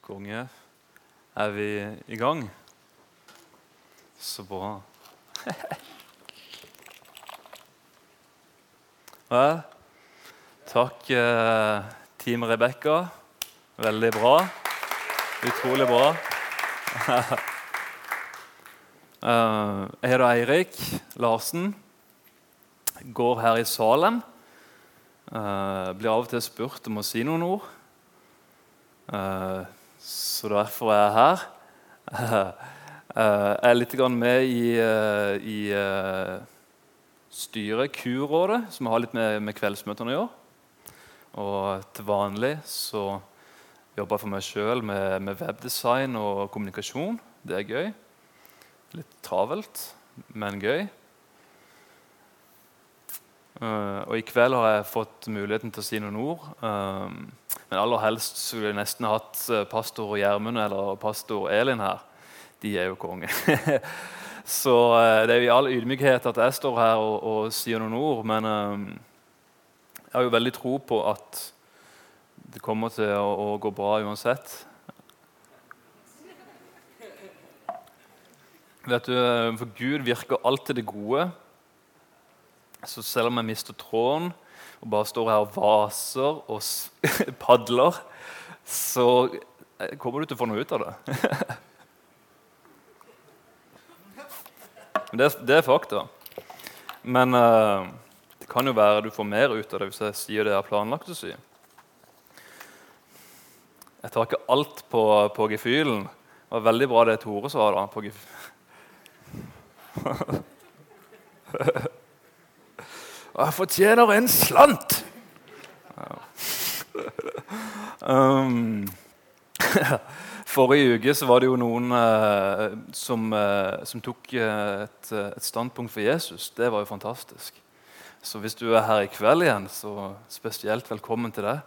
Konge. Er vi i gang? Så bra. Vel, takk, eh, Team Rebekka. Veldig bra. Utrolig bra. Eh, jeg heter Eirik Larsen. Går her i Salem. Eh, blir av og til spurt om å si noen ord. Eh, så derfor er jeg her. Eh, jeg er litt med i, eh, i eh, styret, Kurrådet, som har litt med, med kveldsmøtene å gjøre. Og til vanlig så jobber jeg for meg sjøl med, med webdesign og kommunikasjon. Det er gøy. Litt travelt, men gøy. Eh, og i kveld har jeg fått muligheten til å si noen ord. Men aller helst skulle jeg nesten hatt eh, pastor Gjermund eller pastor Elin her. De er jo konge. Så eh, det er jo i all ydmykhet at jeg står her og, og sier noen ord. Men eh, jeg har jo veldig tro på at det kommer til å, å gå bra uansett. Vet du, For Gud virker alltid det gode. Så selv om jeg mister tråden og bare står her og vaser og padler, så eh, kommer du til å få noe ut av det. Det, det er fakta. Men uh, det kan jo være du får mer ut av det hvis jeg sier det jeg har planlagt å si. Jeg tar ikke alt på, på gefühlen. Det var veldig bra det Tore sa. da, på gef- Og jeg fortjener en slant! Um, forrige uke var det jo noen uh, som, uh, som tok eh, et, et standpunkt for Jesus. Det var jo fantastisk. Så hvis du er her i kveld igjen, så spesielt velkommen til deg.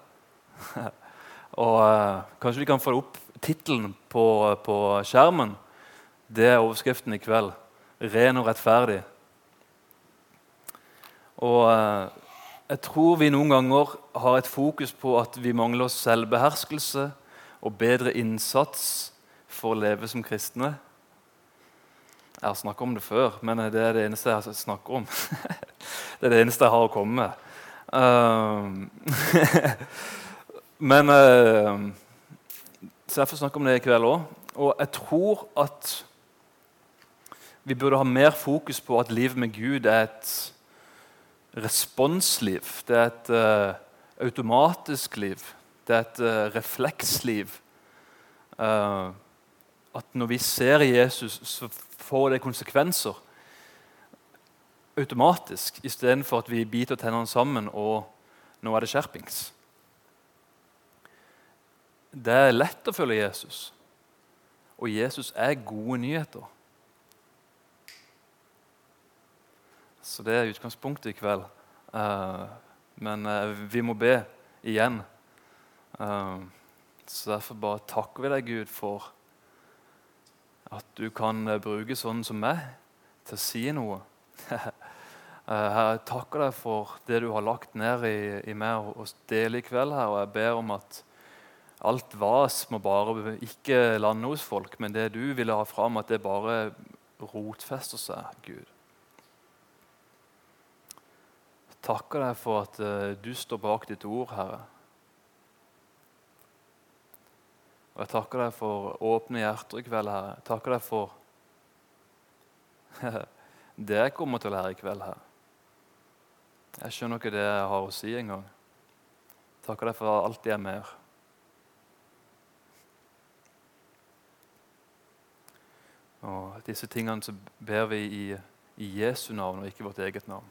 Og uh, Kanskje vi kan få opp tittelen på, på skjermen. Det er overskriften i kveld. 'Ren og rettferdig'. Og eh, jeg tror vi noen ganger har et fokus på at vi mangler selvbeherskelse og bedre innsats for å leve som kristne. Jeg har snakket om det før, men det er det eneste jeg snakker om. det er det eneste jeg har å komme med. Um, men uh, Så jeg får snakke om det i kveld òg. Og jeg tror at vi burde ha mer fokus på at livet med Gud er et responsliv. Det er et uh, automatisk liv. Det er et uh, refleksliv. Uh, at når vi ser Jesus, så får det konsekvenser automatisk, istedenfor at vi biter tennene sammen og nå er det skjerpings. Det er lett å følge Jesus, og Jesus er gode nyheter. Så det er utgangspunktet i kveld. Uh, men uh, vi må be igjen. Uh, så derfor bare takker vi deg, Gud, for at du kan bruke sånn som meg til å si noe. Jeg takker deg for det du har lagt ned i, i meg og, og dele i kveld. her, og Jeg ber om at alt vas må bare ikke lande hos folk, men det du ville ha fram, at det bare rotfester seg, Gud. Takker deg for at eh, du står bak ditt ord, Herre. Og jeg takker deg for åpne hjerter i kveld, Herre. Jeg takker deg for det jeg kommer til å lære i kveld Herre. Jeg skjønner ikke det jeg har å si engang. Takker deg for alt det er mer. Og disse tingene så ber vi i, i Jesu navn og ikke vårt eget navn.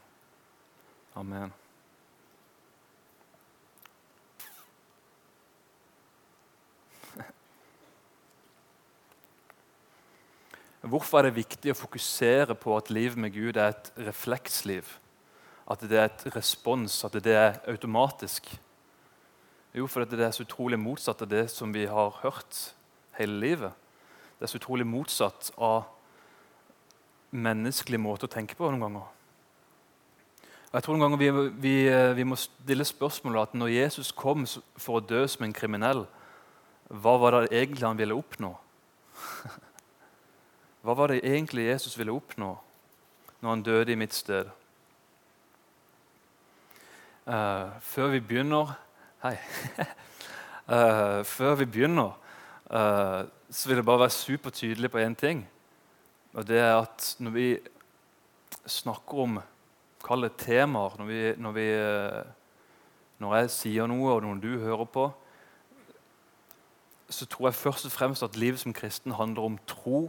Amen. Hvorfor er det viktig å fokusere på at livet med Gud er et refleksliv? At det er et respons, at det er automatisk? Jo, fordi det er så utrolig motsatt av det som vi har hørt hele livet. Det er så utrolig motsatt av menneskelig måte å tenke på noen ganger. Jeg tror noen ganger vi, vi, vi må stille spørsmålet at når Jesus kom for å dø som en kriminell, hva var det egentlig han ville oppnå? Hva var det egentlig Jesus ville oppnå når han døde i mitt sted? Uh, før vi begynner Hei. uh, før vi begynner, uh, så vil jeg bare være supertydelig på én ting. Og det er at når vi snakker om Kall det temaer når, vi, når, vi, når jeg sier noe, og noen du hører på, så tror jeg først og fremst at livet som kristen handler om tro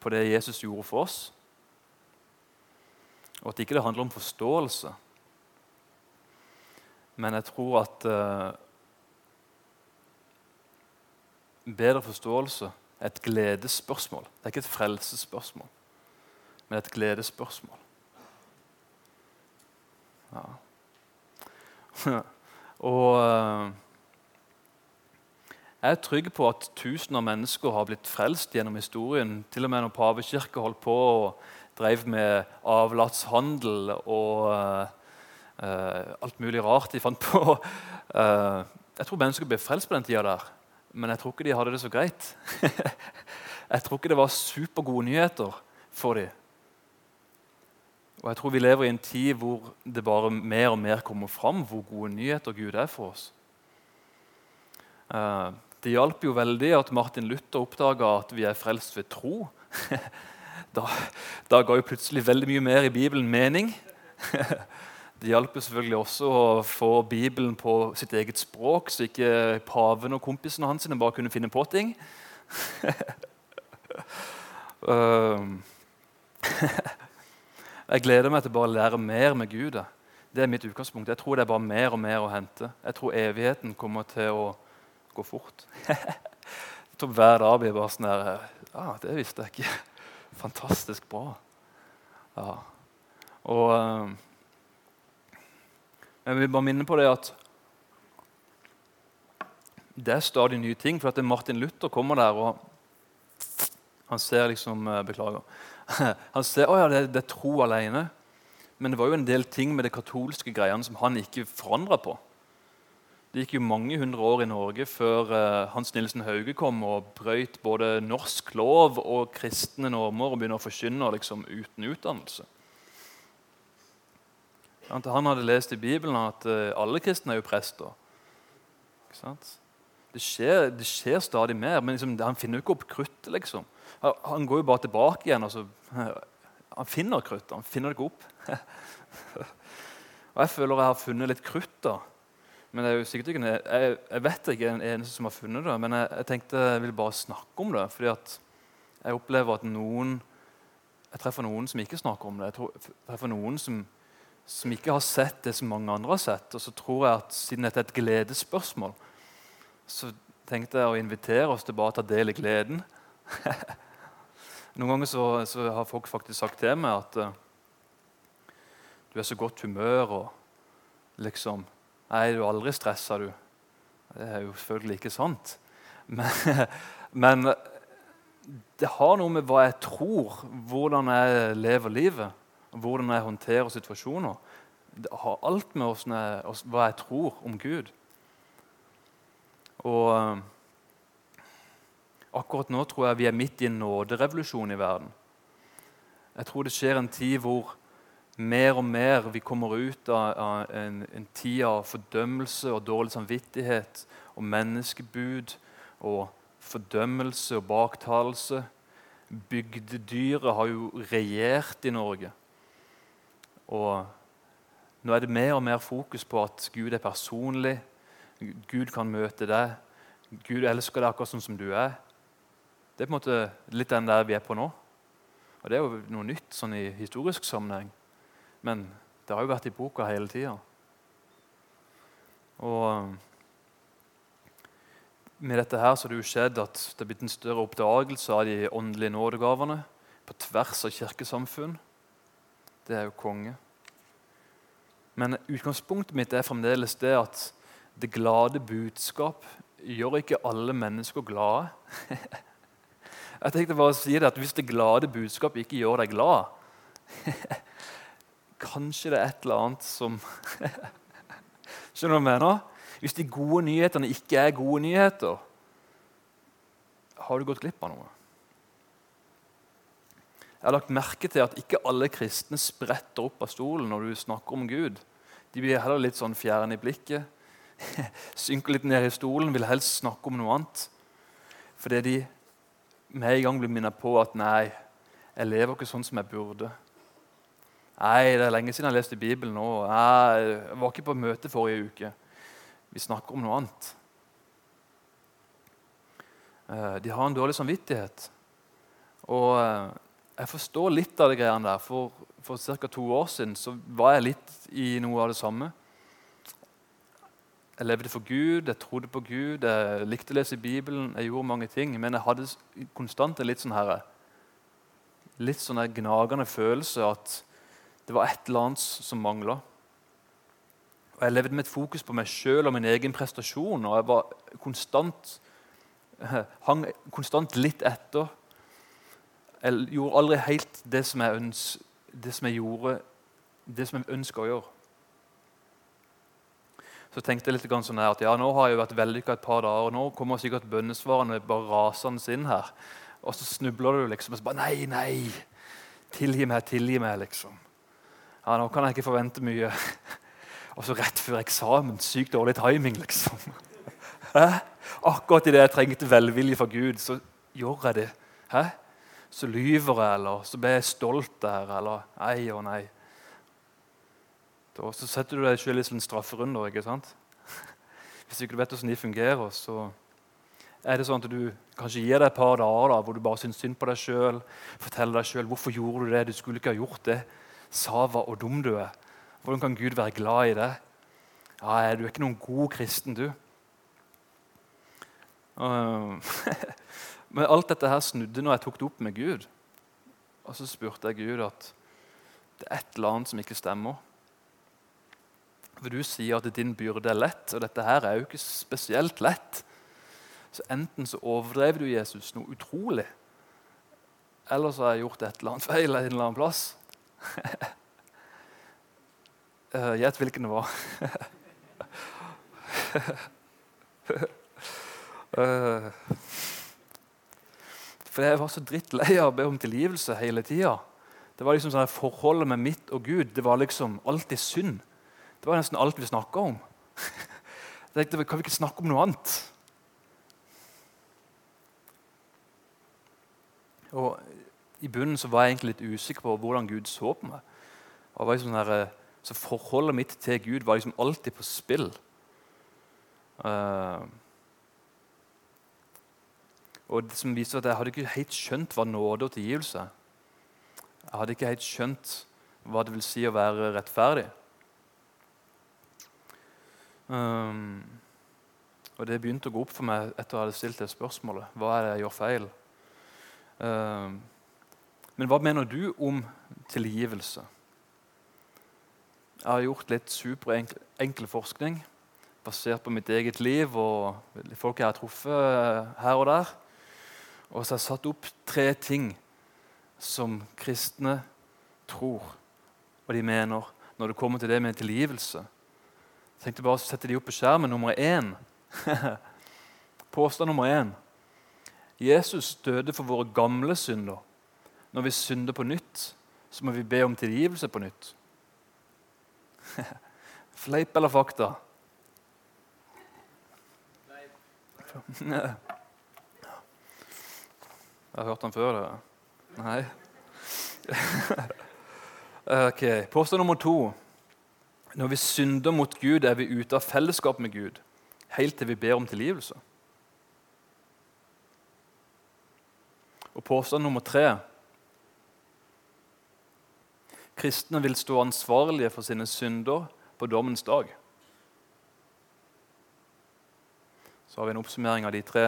på det Jesus gjorde for oss. Og at ikke det handler om forståelse. Men jeg tror at uh, bedre forståelse er et gledesspørsmål. Det er ikke et frelsesspørsmål, men et gledesspørsmål. Ja. Og uh, jeg er trygg på at tusener av mennesker har blitt frelst gjennom historien. Til og med når pavekirka holdt på og drev med avlatshandel og uh, alt mulig rart de fant på. Uh, jeg tror mennesker ble frelst på den tida der, men jeg tror ikke de hadde det så greit. jeg tror ikke det var supergode nyheter for dem. Og jeg tror vi lever i en tid hvor det bare mer og mer kommer fram hvor gode nyheter Gud er for oss. Uh, det hjalp jo veldig at Martin Luther oppdaga at vi er frelst ved tro. Da, da ga jo plutselig veldig mye mer i Bibelen mening. Det hjalp selvfølgelig også å få Bibelen på sitt eget språk, så ikke paven og kompisene hans bare kunne finne på ting. Jeg gleder meg til bare å lære mer med Gud. Det er mitt utgangspunkt. Jeg tror det er bare mer og mer å hente. Jeg tror evigheten kommer til å gå fort. jeg tror Hver dag blir bare sånn her Ja, det visste jeg ikke. Fantastisk bra. Ja. Og Jeg vil bare minne på det at det er stadig nye ting. For at Martin Luther kommer der, og han ser liksom øh, Beklager. Han ser oh ja, det, det er tro alene. Men det var jo en del ting med det katolske greiene som han ikke forandra på. Det gikk jo mange hundre år i Norge før uh, Hans Nilsen Hauge kom og brøyt både norsk lov og kristne normer og begynner å forkynne liksom, uten utdannelse. Han hadde lest i Bibelen at uh, alle kristne er jo prester. Det skjer, det skjer, stadig mer, men liksom, han finner jo ikke opp kruttet. Liksom. Han går jo bare tilbake igjen. Altså, han finner kruttet, han finner det ikke opp. og Jeg føler jeg har funnet litt krutt da, men det er jo sikkert ikke, jeg, jeg vet ikke en eneste som har funnet det. Men jeg, jeg, tenkte jeg ville bare snakke om det. fordi at jeg opplever at noen Jeg treffer noen som ikke snakker om det. Jeg treffer noen som, som, ikke har sett det som mange andre har sett. Og så tror jeg at siden dette er et gledesspørsmål, så tenkte jeg å invitere oss til bare å ta del i gleden. Noen ganger så, så, har folk faktisk sagt til meg at uh, du er så godt humør og liksom Nei, du er aldri stressa, du. Det er jo selvfølgelig ikke sant. Men, men, det har noe med hva jeg tror, hvordan jeg lever livet, hvordan jeg håndterer situasjoner. Det har alt med jeg, hva jeg tror om Gud. Og eh, akkurat nå tror jeg vi er midt i en nåderevolusjon i verden. Jeg tror det skjer en tid hvor mer og mer vi kommer ut av, en, en tid av fordømmelse og dårlig samvittighet og menneskebud og fordømmelse og baktalelse. Bygdedyret har jo regjert i Norge. Og nå er det mer og mer fokus på at Gud er personlig. Gud kan møte deg. Gud elsker deg akkurat sånn som du er. Det er på en måte litt den der vi er på nå. Og Det er jo noe nytt sånn i historisk sammenheng. Men det har jo vært i boka hele tida. Og um, med dette her så har det jo skjedd at det har blitt en større oppdagelse av de åndelige nådegavene på tvers av kirkesamfunn. Det er jo konge. Men utgangspunktet mitt er fremdeles det at det glade budskap gjør ikke alle mennesker glade. Jeg tenkte bare å si det at Hvis det glade budskapet ikke gjør deg glad, Kanskje det er et eller annet som Skjønner du hva jeg mener? Hvis de gode nyhetene ikke er gode nyheter, har du gått glipp av noe. Jeg har lagt merke til at ikke alle kristne spretter opp av stolen når du snakker om Gud. De blir heller litt sånn fjerne i blikket. Synker litt ned i stolen, vil helst snakke om noe annet. Fordi de med en gang blir minnet på at nei, jeg lever ikke sånn som jeg burde. Nei, det er lenge siden jeg har lest i Bibelen nå. Jeg var ikke på møte forrige uke. Vi snakker om noe annet. Eh, de har en dårlig samvittighet. Og eh, jeg forstår litt av det greiene der. For, for ca. to år siden så var jeg litt i noe av det samme. Jeg levde for Gud, jeg trodde på Gud, jeg likte å lese Bibelen. jeg gjorde mange ting, Men jeg hadde konstant en litt sånn her, litt sånn gnagende følelse at det var et eller annet som mangla. Og Jeg levde med et fokus på meg sjøl og min egen prestasjon. og Jeg var konstant, hang konstant litt etter jeg gjorde aldri helt det som jeg, øns, jeg gjorde det som jeg ønska å gjøre. Så tenkte jeg litt sånn her at ja, nå har jeg jo vært vellykka et par dager, og nå kommer sikkert bønnesvarene bare rasende inn her. Og så snubler du liksom og så bare Nei, nei! Tilgi meg, tilgi meg, liksom. Ja, Nå kan jeg ikke forvente mye. Og så rett før eksamen. Sykt dårlig timing, liksom. Hæ? Akkurat idet jeg trengte velvilje fra Gud, så gjorde jeg det. Hæ? så lyver jeg, eller så blir jeg stolt der, eller Nei og nei. Da, så setter du deg selv i en strafferunde. ikke sant? Hvis ikke du vet hvordan de fungerer, så er det sånn at du kanskje gir deg et par dager da, hvor du bare syns synd på deg sjøl. Forteller deg sjøl hvorfor gjorde du det, du skulle ikke ha gjort det. Sava og dum du er. Hvordan kan Gud være glad i deg? Ja, du er ikke noen god kristen, du. Men alt dette her snudde når jeg tok det opp med Gud. Og så spurte jeg Gud at det er et eller annet som ikke stemmer. For du sier at din byrde er lett, og dette her er jo ikke spesielt lett. Så enten så overdrev du Jesus noe utrolig, eller så har jeg gjort et eller annet feil en eller annen plass. Eh, gjett uh, hvilken det var. uh, For jeg var så drittlei av å be om tilgivelse hele tida. Det var liksom sånn Forholdet med mitt og Gud det var liksom alltid synd. Det var nesten alt vi snakka om. Jeg tenkte, Kan vi ikke snakke om noe annet? Og I bunnen så var jeg egentlig litt usikker på hvordan Gud så på meg. Og var liksom der, eh, så Forholdet mitt til Gud var liksom alltid på spill. Uh, og det som viser at Jeg hadde ikke helt skjønt hva nåde og tilgivelse Jeg hadde ikke helt skjønt hva det vil si å være rettferdig. Um, og Det begynte å gå opp for meg etter å ha stilt det spørsmålet. Hva er det jeg gjør feil? Um, men hva mener du om tilgivelse? Jeg har gjort litt superenkel forskning basert på mitt eget liv og folk jeg har truffet her og der. Og så har jeg satt opp tre ting som kristne tror og de mener når det kommer til det med tilgivelse. Jeg tenkte bare å sette de opp på skjermen. Nummer én. Påstand nummer én. Jesus døde for våre gamle synder. Når vi synder på nytt, så må vi be om tilgivelse på nytt. Fleip eller fakta? Nei. Jeg har hørt den før. det. Nei? ok, Påstand nummer to. Når vi synder mot Gud, er vi ute av fellesskap med Gud helt til vi ber om tilgivelse. Og påstand nummer tre Kristne vil stå ansvarlige for sine synder på dommens dag. Så har vi en oppsummering av de tre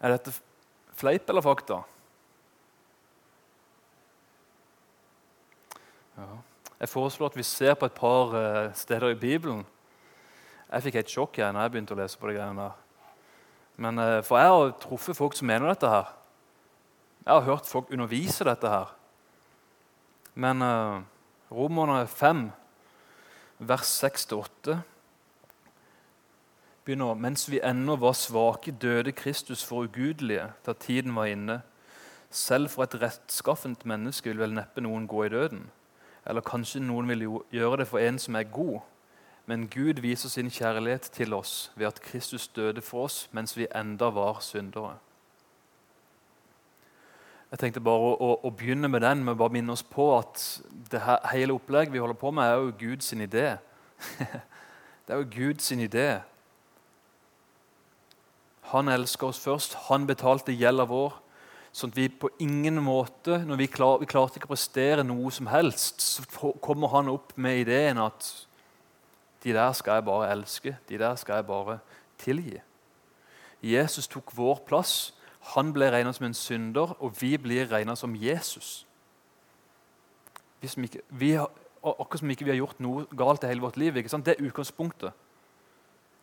er dette fleip eller fakta? Ja. Jeg foreslår at vi ser på et par uh, steder i Bibelen. Jeg fikk et sjokk jeg, når jeg begynte å lese på det greiene der. Men, uh, for jeg har truffet folk som mener dette her. Jeg har hørt folk undervise dette her. Men uh, Romerne 5, vers 6-8 begynner Mens vi ennå var svake, døde Kristus for ugudelige da tiden var inne. Selv for et rettskaffent menneske vil vel neppe noen gå i døden. Eller kanskje noen vil gjøre det for en som er god. Men Gud viser sin kjærlighet til oss ved at Kristus døde for oss mens vi enda var syndere. Jeg tenkte bare å, å, å begynne med den, med å bare minne oss på at det her, hele opplegget vi holder på med, er jo Guds idé. det er jo Guds idé. Han elsker oss først. Han betalte gjelda vår. Sånn at vi på ingen måte, når vi, klar, vi klarte ikke å prestere noe som helst, så kommer han opp med ideen at de der skal jeg bare elske. De der skal jeg bare tilgi. Jesus tok vår plass. Han ble regna som en synder, og vi blir regna som Jesus. Som ikke, vi har, akkurat som ikke vi har gjort noe galt i hele vårt liv. Det er utgangspunktet.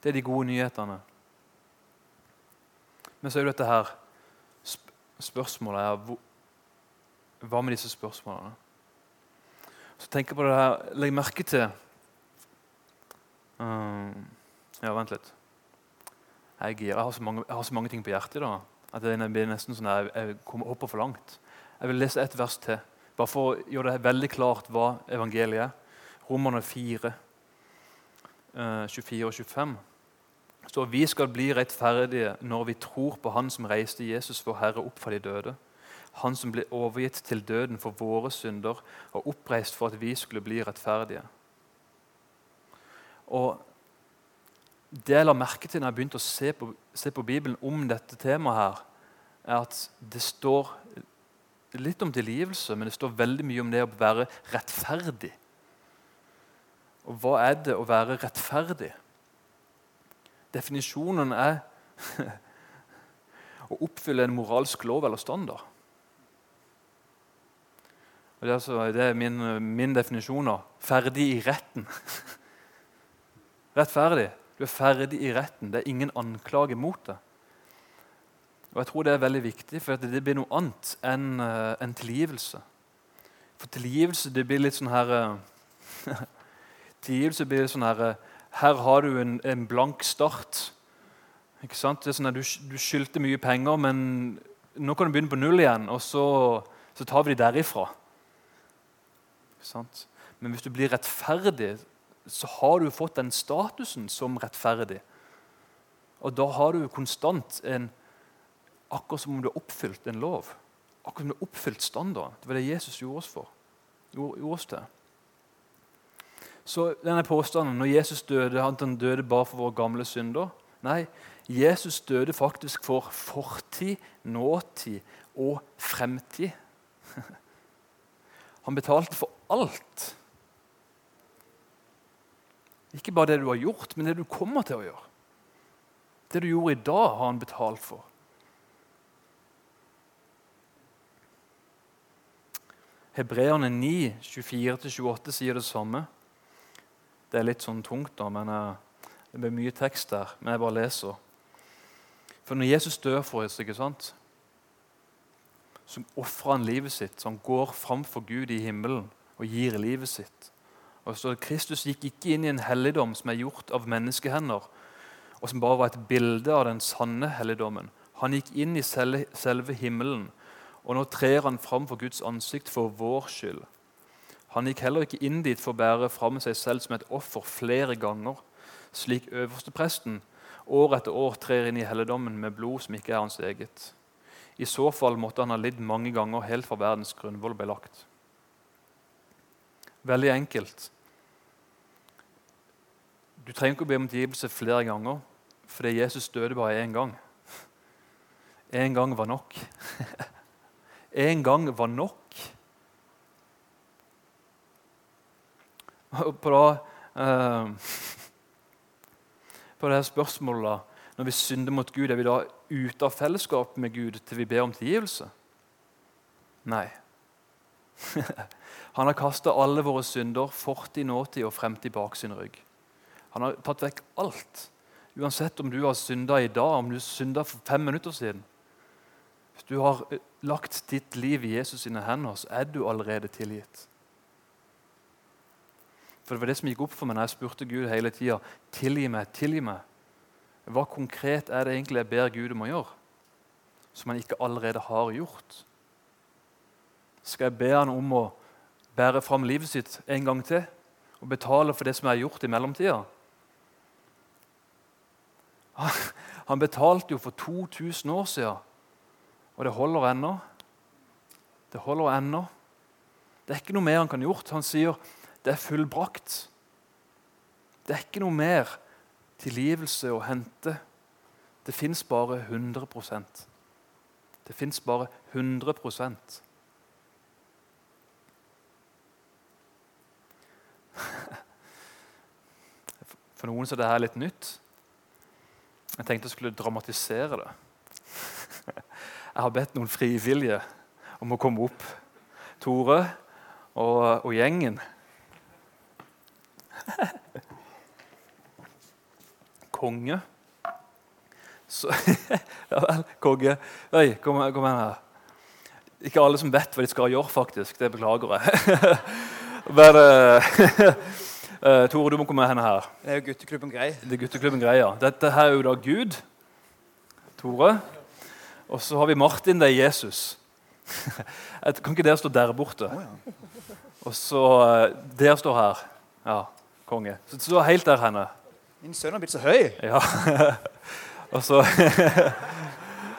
Det er de gode nyhetene. Men så er jo dette her Spørsmålet er Hva med disse spørsmålene? Så tenk på det her Legg merke til um, Ja, vent litt. Jeg, jeg, har mange, jeg, har så mange, ting på hjertet da, at det blir nesten sånn at jeg, jeg kommer opp for langt. Jeg vil lese et vers til, bare for å gjøre det veldig klart hva evangeliet er. Romerne 4, uh, 24 og 25 står vi skal bli rettferdige når vi tror på Han som reiste Jesus, vår Herre, opp fra de døde. Han som ble overgitt til døden for våre synder og oppreist for at vi skulle bli rettferdige. Og Det jeg la merke til når jeg begynte å se på, se på Bibelen om dette temaet, her, er at det står litt om tilgivelse, men det står veldig mye om det å være rettferdig. Og hva er det å være rettferdig? Definisjonen er å oppfylle en moralsk lov eller standard. Det, er altså, det er min, min definisjon av ferdig i retten. Rettferdig. Du er ferdig i retten. Det er ingen anklage mot det. Og jeg tror Det er veldig viktig, for det blir noe annet enn uh, en tilgivelse. For tilgivelse det blir litt sånn her uh, Tilgivelse blir litt sånn her uh, her har du en, en blank start. Ikke sant? Det er sånn at du, du skyldte mye penger, men nå kan du begynne på null igjen, og så, så tar vi de derifra. Ikke sant? Men hvis du blir rettferdig, så har du fått den statusen som rettferdig. Og da har du konstant en Akkurat som om du har oppfylt en lov. Akkurat som om du har oppfylt standarden. Det var det Jesus gjorde oss for. Gjorde, oss til. Så denne påstanden når Jesus døde, han døde bare for våre gamle synder. Nei, Jesus døde faktisk for fortid, nåtid og fremtid. Han betalte for alt. Ikke bare det du har gjort, men det du kommer til å gjøre. Det du gjorde i dag, har han betalt for. Hebreerne 9, 24-28 sier det samme. Det er litt sånn tungt, da, men uh, det blir mye tekst der. Men jeg bare leser. For når Jesus dør for oss, ikke sant, så ofrer han livet sitt. Så han går framfor Gud i himmelen og gir livet sitt. Og så Kristus gikk ikke inn i en helligdom som er gjort av menneskehender, og som bare var et bilde av den sanne helligdommen. Han gikk inn i selve himmelen, og nå trer han fram for Guds ansikt for vår skyld. Han gikk heller ikke inn dit for å bære fram seg selv som et offer flere ganger, slik øverstepresten år etter år trer inn i helligdommen med blod som ikke er hans eget. I så fall måtte han ha lidd mange ganger helt fra verdens grunnvoll ble lagt. Veldig enkelt. Du trenger ikke å be om tilgivelse flere ganger, fordi Jesus døde bare én gang. Én gang var nok. Én gang var nok. På, da, eh, på det spørsmålet da, Når vi synder mot Gud, er vi da ute av fellesskap med Gud til vi ber om tilgivelse? Nei. Han har kasta alle våre synder, fortid, nåtid og fremtid, bak sin rygg. Han har tatt vekk alt. Uansett om du har synda i dag, om du synda for fem minutter siden. Hvis du har eh, lagt ditt liv i Jesus sine hender, så er du allerede tilgitt. For Det var det som gikk opp for meg når jeg spurte Gud hele tida tilgi meg, tilgi meg. Hva konkret er det egentlig jeg ber Gud om å gjøre, som han ikke allerede har gjort? Skal jeg be han om å bære fram livet sitt en gang til og betale for det som jeg har gjort i mellomtida? Han betalte jo for 2000 år siden, og det holder ennå. Det holder ennå. Det er ikke noe mer han kan gjort. Han sier det er fullbrakt. Det er ikke noe mer tilgivelse å hente. Det fins bare 100% Det fins bare 100% For noen så er dette litt nytt. Jeg tenkte jeg skulle dramatisere det. Jeg har bedt noen frivillige om å komme opp. Tore og, og gjengen. Konge. Så, ja vel, konge. Oi, kom, kom her. Ikke alle som vet hva de skal gjøre, faktisk. Det beklager jeg. Men uh, Tore, du må komme henne her. Det er jo gutteklubben Grei. Det er gutteklubben Grei, ja. Dette her er jo da Gud. Tore. Og så har vi Martin, det er Jesus. kan ikke dere stå der borte? Og så uh, Dere står her. Ja, konge. Så stå helt der henne. Min sønn har blitt så høy. Ja. og så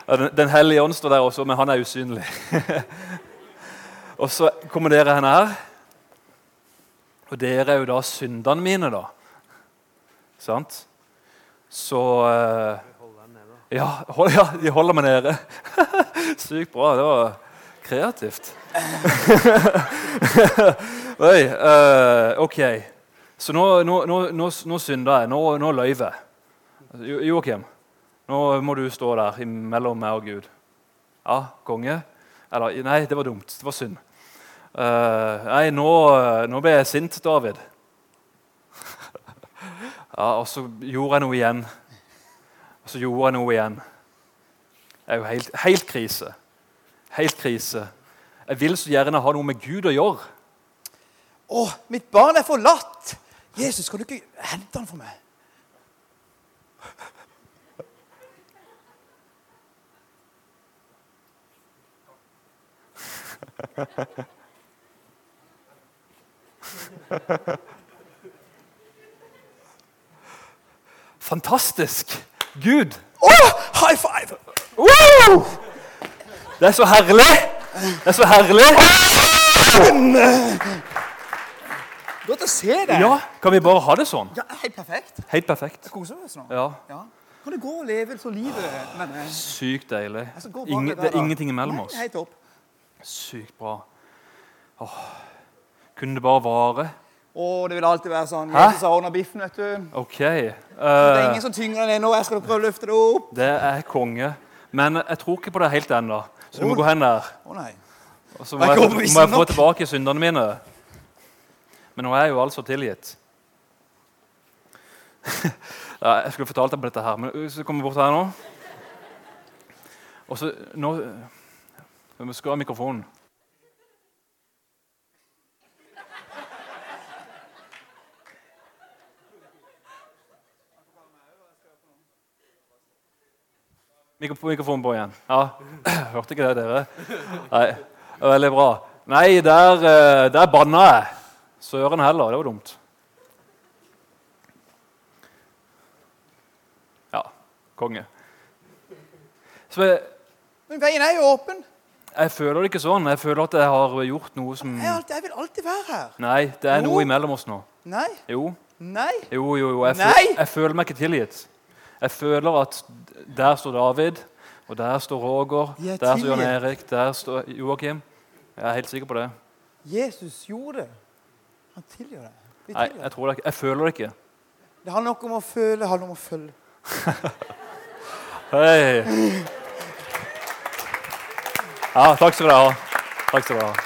Den, den hellige ånd står der også, men han er usynlig. og så kommer dere henne her. Og dere er jo da syndene mine, da. Sant? Så uh, ja, hold, ja, de holder meg nede. Sykt bra. Det var kreativt. Oi, uh, ok. Så nå, nå, nå, nå synder jeg. Nå, nå løyver jeg. Joakim, nå må du stå der mellom meg og Gud. Ja, konge? Eller Nei, det var dumt. Det var synd. Uh, nei, nå, nå, ble jeg sint, David. ja, Og så gjorde jeg noe igjen. Og så gjorde jeg noe igjen. Det er jo helt, helt krise. Helt krise. Jeg vil så gjerne ha noe med Gud å gjøre. Å, mitt barn er forlatt! Jesus, kan du ikke hente han for meg? Fantastisk! Gud! Oh, high five! Wow! Det er så herlig! Det er så herlig! Godt å se deg. Ja, Kan vi bare ha det sånn? Ja, Helt perfekt. Helt perfekt. Jeg koser oss nå. Ja. Ja. Kan du gå og leve så livet med meg? Sykt deilig. Altså, Ingen, det der, det er ingenting imellom Nei, oss. Helt topp. Sykt bra. Åh. Kunne det bare vare? Å, det vil alltid være sånn. Hæ? Jesus har ordna biffen, vet du. OK. Det er eh, ingen som tynger den ennå. Jeg skal prøve å løfte det opp. det er konge. Men jeg tror ikke på det helt ennå. Så du må gå hen der. Å nei. Og så må jeg, jeg, må jeg få tilbake syndene mine. Men nå er jo altså tilgitt. ja, jeg skulle fortalt deg på dette her, men så kommer vi bort her nå. Og så nå Vi skal ha mikrofonen. Mikro- Mikrofonen på igjen. Ja, Hørte ikke det, dere? Nei, Veldig bra. Nei, der, eh, der banna jeg. Søren heller. Det var dumt. Ja, konge. Så jeg, Men veien er jo åpen. jeg føler det ikke sånn. Jeg føler at jeg har gjort noe som Jeg, alltid, jeg vil alltid være her. Nei, det er Jo. noe imellom oss nå. Nei. Jo, Nei. jo, jo. jo. Jeg, Nei. Føler, jeg føler meg ikke tilgitt. Jeg føler at der står David, og der står Roger, er der står Jan. Erik, der står Joakim. Jeg er helt sikker på det. Jesus gjorde det. Han tilgir deg. Vi Nei, tilgir. jeg, tror det ikke. jeg føler det ikke. Det handler nok om å føle, det handler om å følge. Hei. Ja, takk skal dere ha. Takk skal dere ha.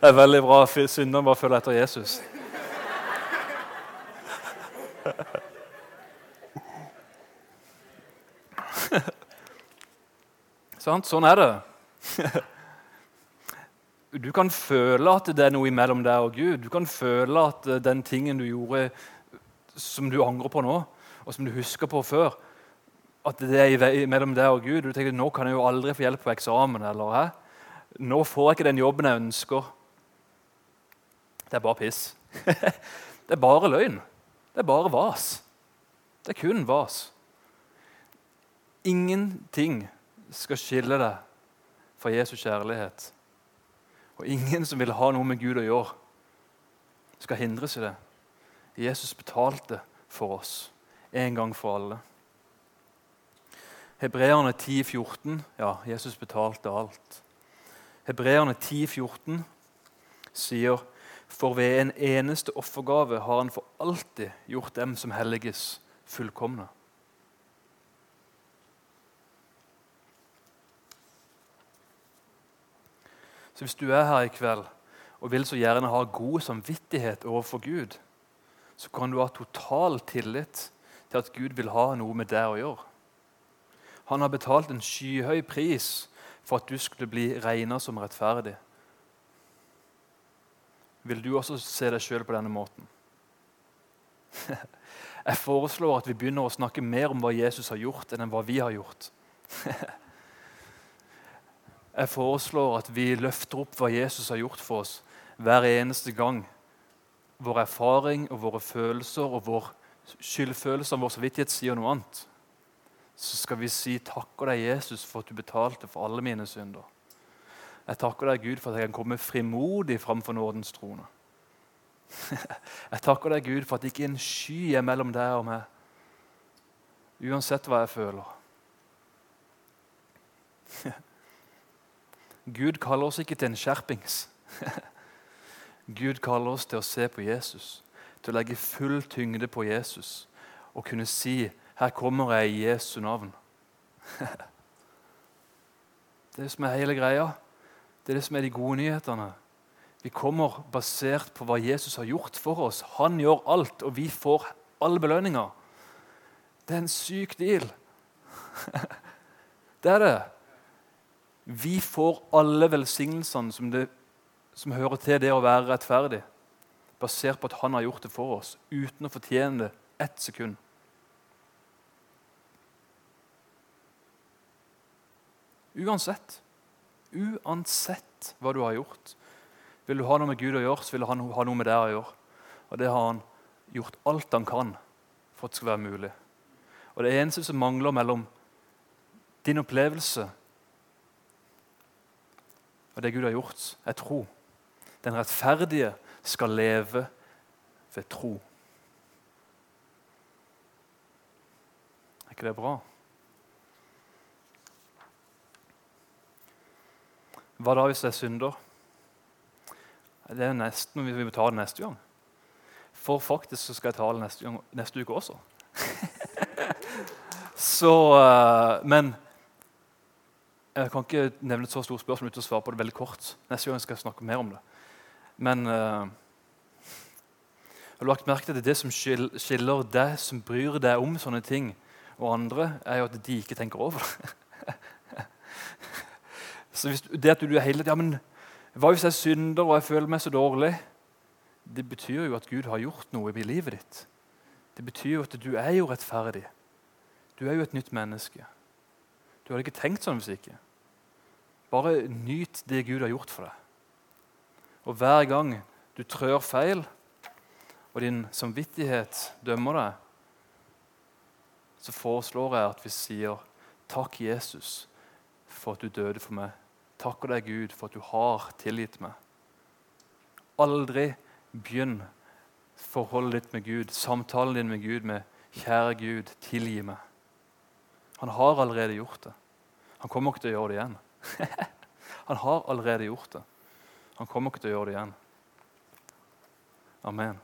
Det er veldig bra. Synderen bare følger etter Jesus. Sant? Sånn er det. du kan føle at det er noe imellom deg og Gud. Du kan føle at eh, den tingen du gjorde som du angrer på nå, og som du husker på før, at det er mellom deg og Gud. Du tenker nå kan jeg jo aldri få hjelp på eksamen. eller hæ? Nå får jeg ikke den jobben jeg ønsker. Det er bare piss. det er bare løgn. Det er bare vas. Det er kun vas. Ingenting skal skille deg fra Jesus kjærlighet. Og ingen som vil ha noe med Gud å gjøre, skal hindres i det. Jesus betalte for oss en gang for alle. Hebreerne 10, 14, Ja, Jesus betalte alt. Hebreerne 10, 14 sier for ved en eneste offergave har han for alltid gjort dem som helliges, fullkomne. Så hvis du er her i kveld og vil så gjerne ha god samvittighet overfor Gud, så kan du ha total tillit til at Gud vil ha noe med deg å gjøre. Han har betalt en skyhøy pris for at du skulle bli regna som rettferdig. Vil du også se deg sjøl på denne måten? Jeg foreslår at vi begynner å snakke mer om hva Jesus har gjort, enn hva vi har gjort. Jeg foreslår at vi løfter opp hva Jesus har gjort for oss, hver eneste gang. Vår erfaring og våre følelser og vår skyldfølelse av vår samvittighet sier noe annet. Så skal vi si 'Takker deg, Jesus, for at du betalte for alle mine synder'. Jeg takker deg, Gud, for at jeg kan komme frimodig framfor nådens trone. Jeg takker deg, Gud, for at det ikke er en sky er mellom deg og meg, uansett hva jeg føler. Gud kaller oss ikke til en skjerpings. Gud kaller oss til å se på Jesus, til å legge full tyngde på Jesus og kunne si 'Her kommer jeg i Jesu navn'. Det er det som er hele greia. Det er det som er de gode nyhetene. Vi kommer basert på hva Jesus har gjort for oss. Han gjør alt, og vi får alle belønninger. Det er en syk deal. Det er det. Vi får alle velsignelsene som, det, som hører til det å være rettferdig, basert på at han har gjort det for oss, uten å fortjene det ett sekund. Uansett. Uansett hva du har gjort. Vil du ha noe med Gud å gjøre, så vil han ha noe med deg å gjøre. Og det har han gjort alt han kan for at det skal være mulig. Og Det eneste som mangler mellom din opplevelse og det Gud har gjort, er tro. Den rettferdige skal leve ved tro. Er ikke det bra? Hva da hvis jeg synder? Det er nesten, Vi må ta det neste gang. For faktisk så skal jeg ta det neste, gang, neste uke også. så, uh, men jeg kan ikke nevne et så stort spørsmål uten å svare på det veldig kort. Neste gang skal jeg snakke mer om det. Men uh, har lagt merke til at det som skiller deg som bryr deg om sånne ting, og andre, er jo at de ikke tenker over det. så hvis, det at du er hele ja, men Hva hvis jeg synder og jeg føler meg så dårlig? Det betyr jo at Gud har gjort noe i livet ditt. Det betyr jo at du er jo rettferdig. Du er jo et nytt menneske. Du hadde ikke tenkt sånn hvis ikke. Bare nyt det Gud har gjort for deg. Og hver gang du trør feil, og din samvittighet dømmer deg, så foreslår jeg at vi sier takk, Jesus, for at du døde for meg. Takker deg, Gud, for at du har tilgitt meg. Aldri begynn forholdet ditt med Gud, samtalen din med Gud med 'Kjære Gud, tilgi meg'. Han har allerede gjort det. Han kommer ikke til å gjøre det igjen. Han har allerede gjort det. Han kommer ikke til å gjøre det igjen. Amen.